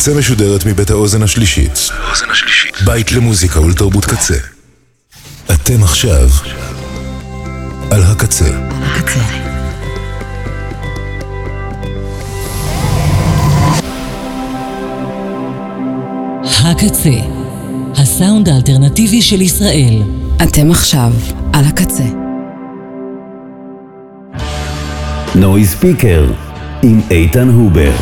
הקצה משודרת מבית האוזן השלישית. בית למוזיקה ולתרבות קצה. אתם עכשיו על הקצה. הקצה. הקצה, הסאונד האלטרנטיבי של ישראל. אתם עכשיו על הקצה. נוי ספיקר עם איתן הובר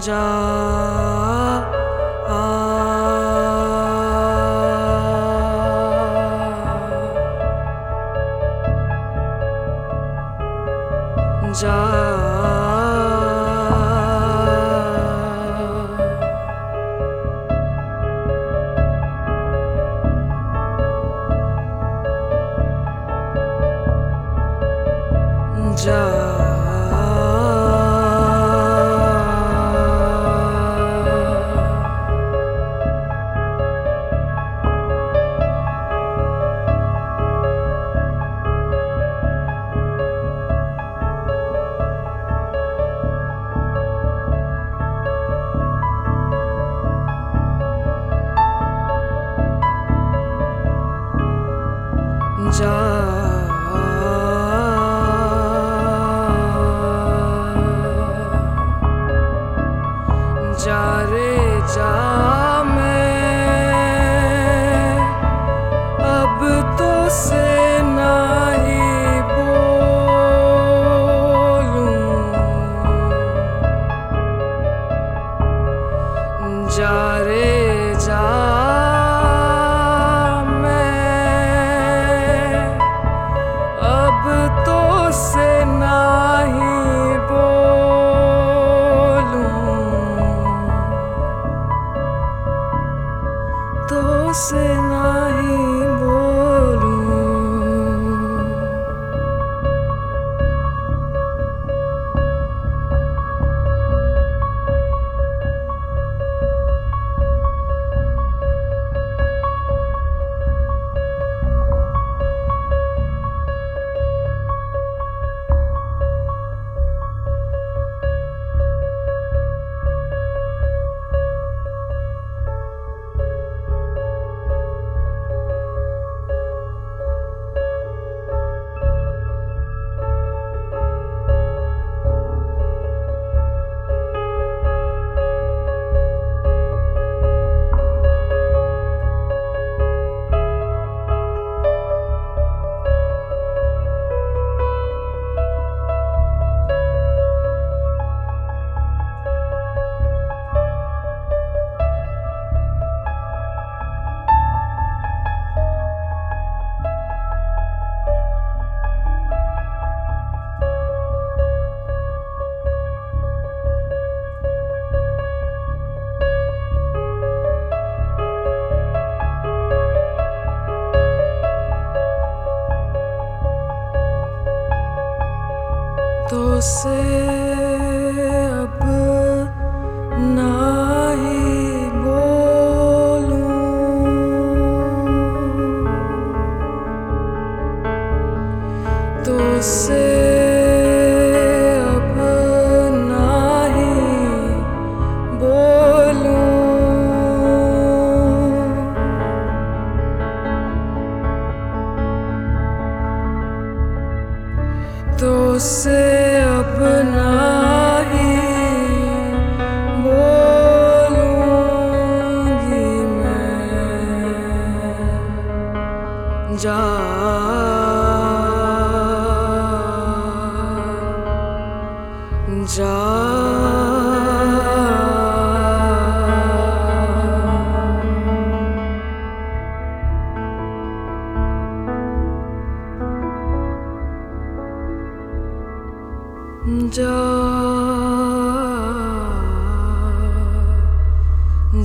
적 जा जा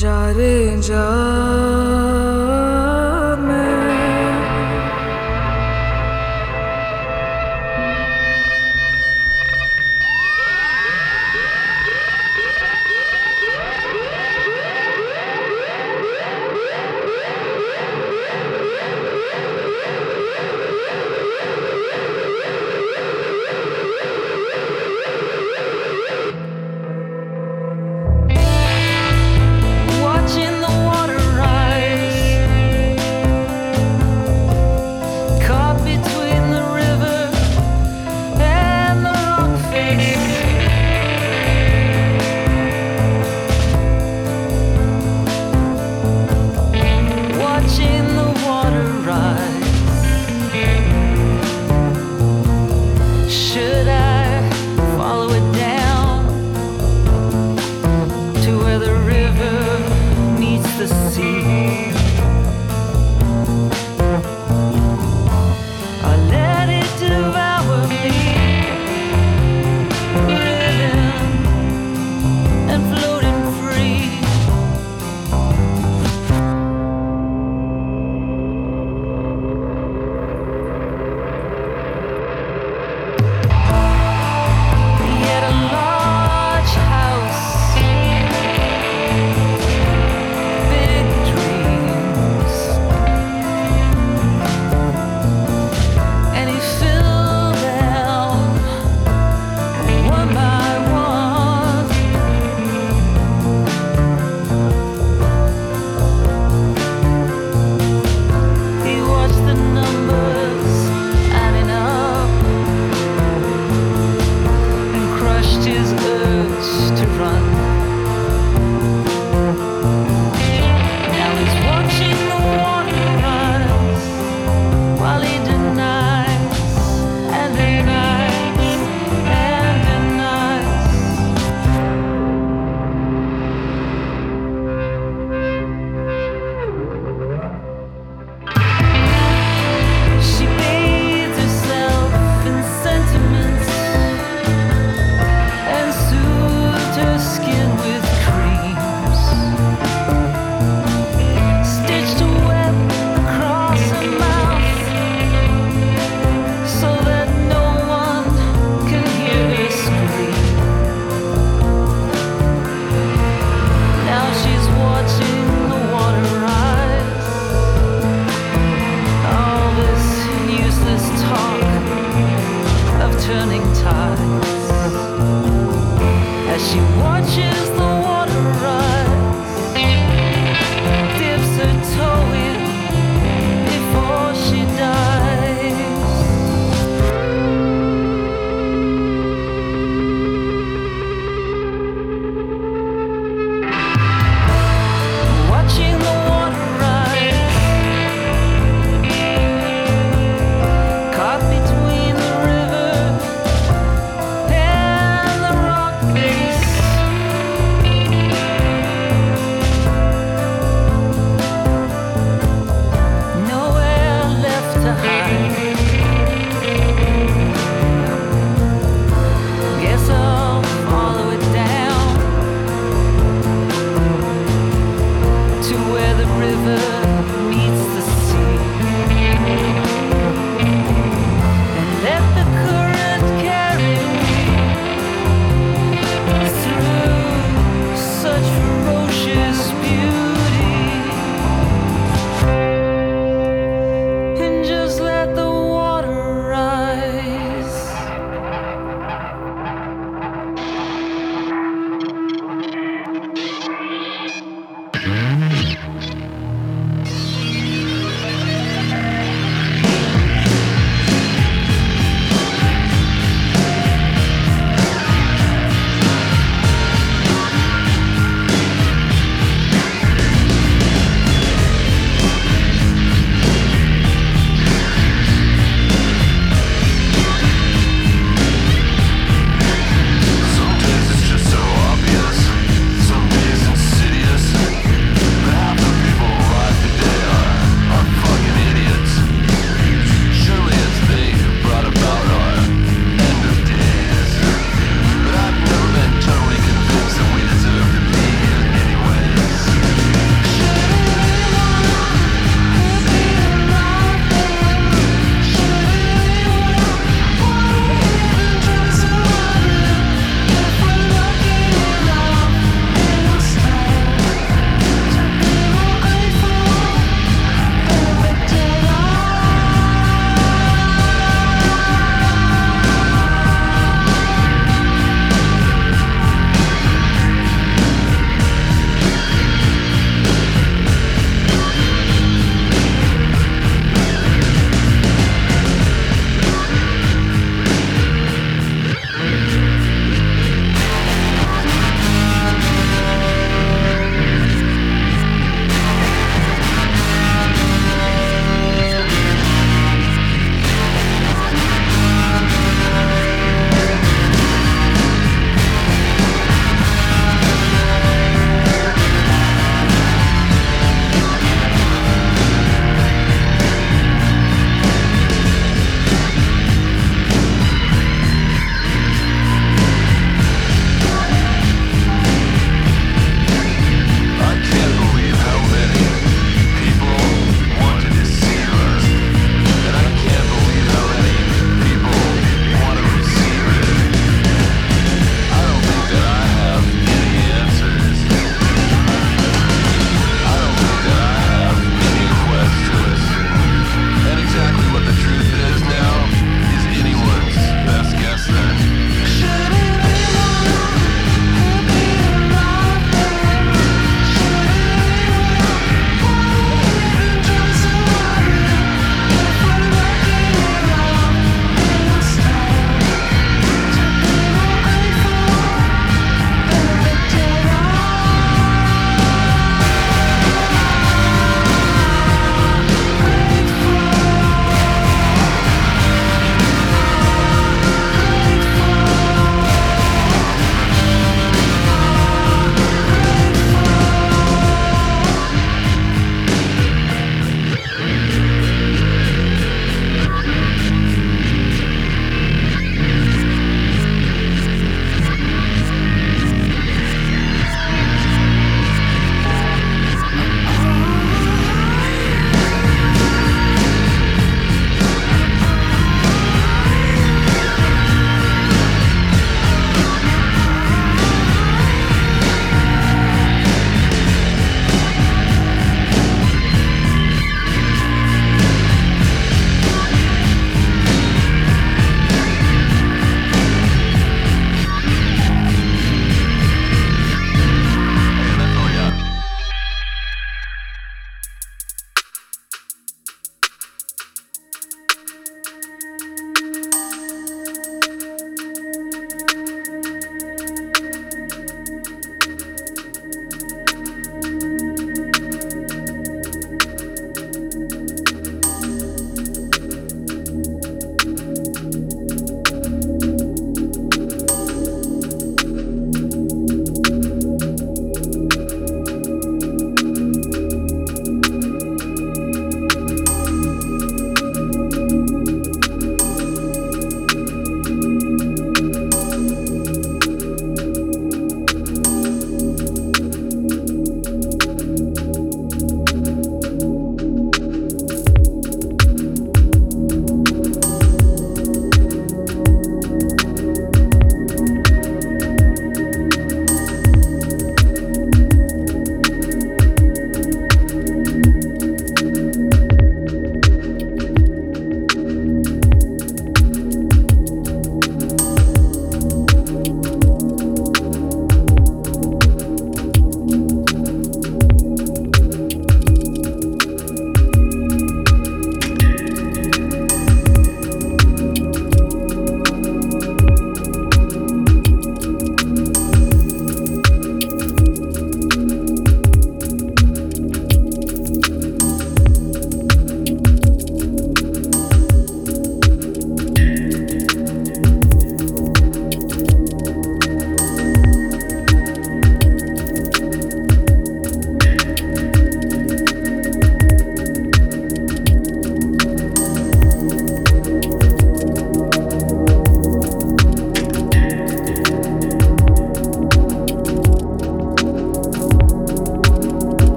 जा रे जा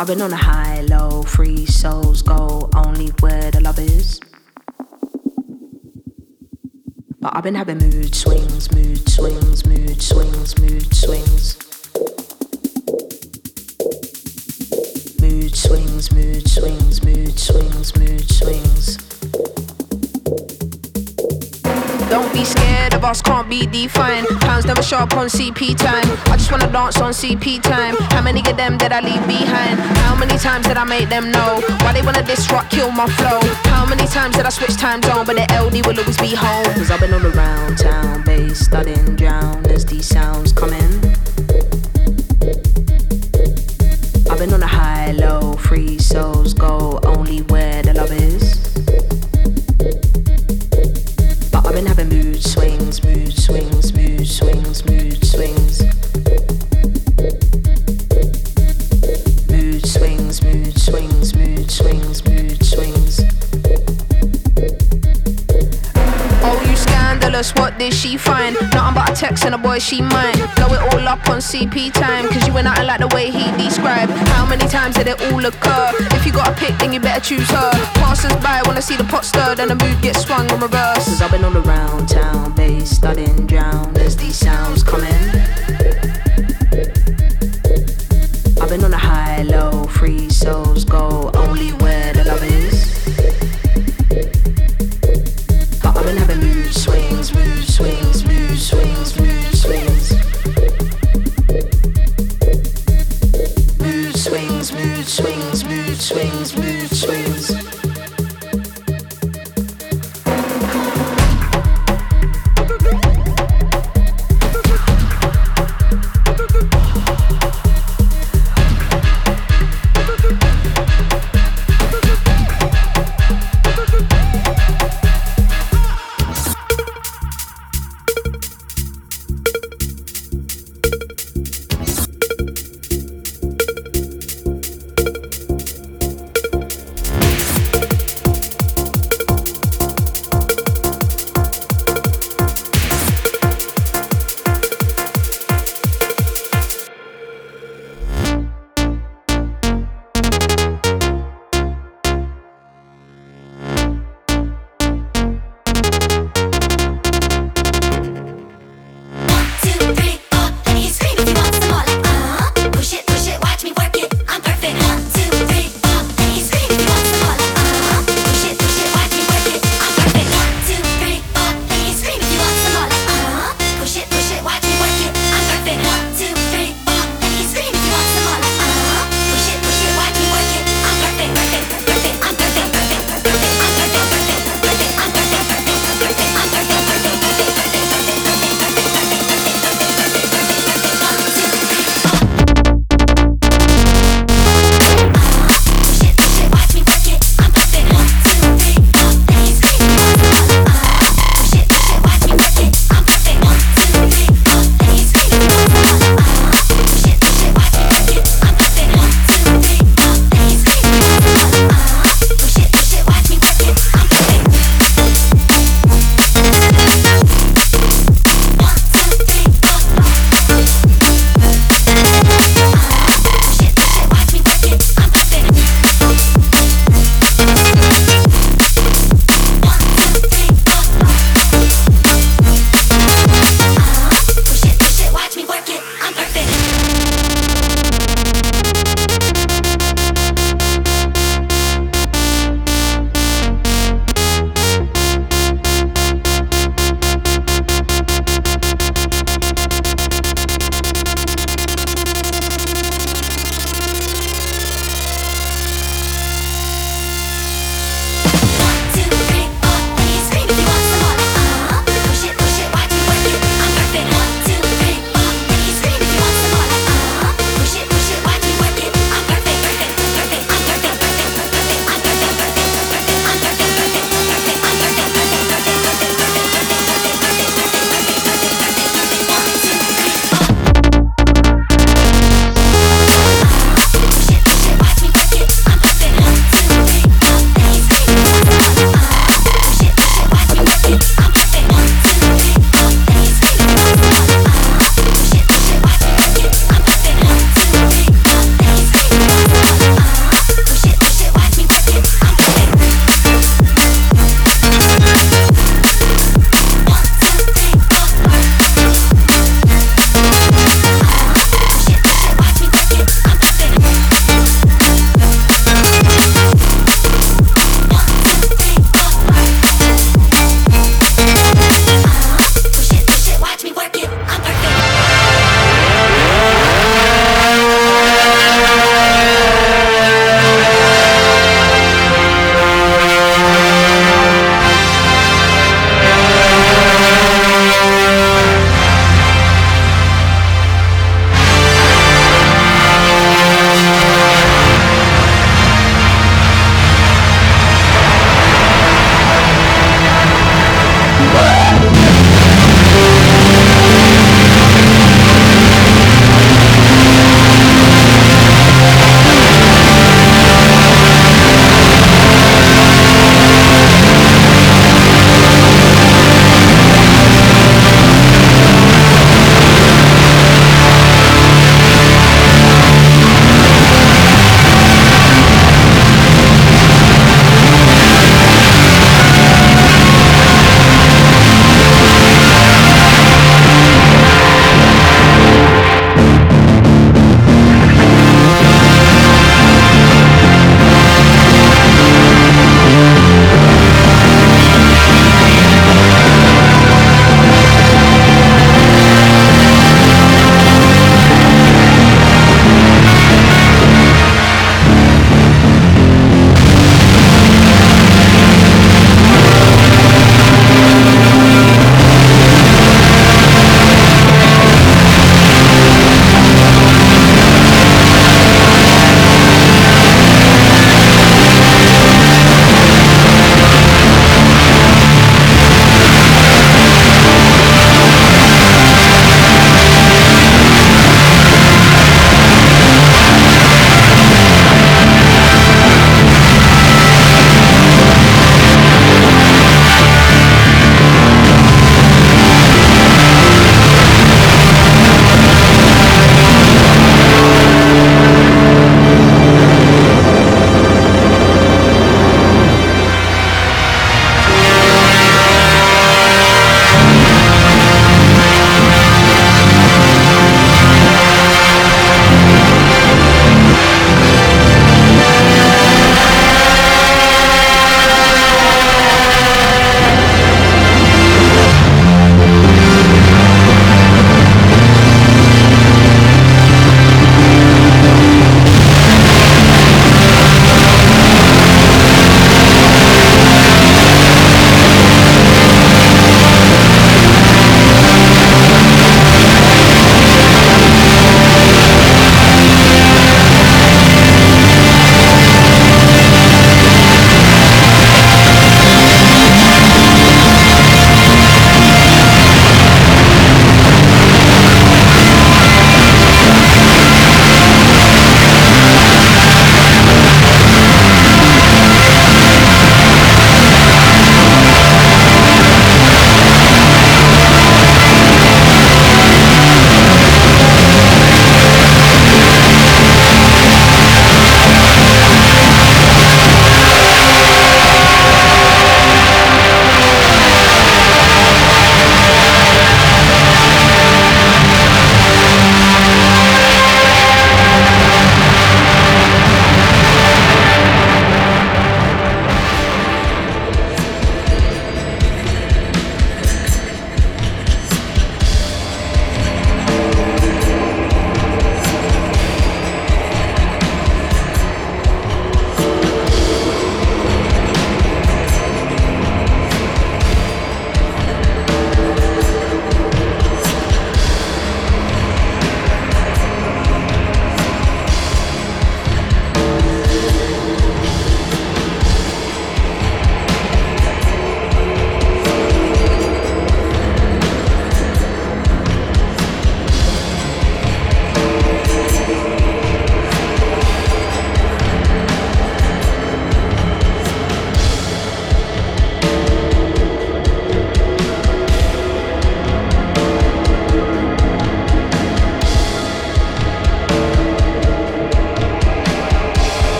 I've been on a high, low, free souls go only where the love is. But I've been having mood swings, mood swings, mood swings, mood swings. Mood swings, mood swings, mood swings, mood swings. Don't be scared of us, can't be defined. Pounds never show up on CP time. I just wanna dance on CP time. How many of them did I leave behind? How many times did I make them know? Why they wanna disrupt, kill my flow? How many times did I switch time zone? But the LD will always be home. Cause I've been all around town, bass studying, drown as these sounds come in. I've been on a high, low, free souls go only where she mine. Blow it all up on CP time, cause you ain't nothing like the way he described. How many times did it all occur? If you got a pick, then you better choose her. Passers by wanna see the pot stirred and the mood gets swung in reverse. Cause I've been all around town, bass studying, drown as these sounds come in. I've been on a high, low, free souls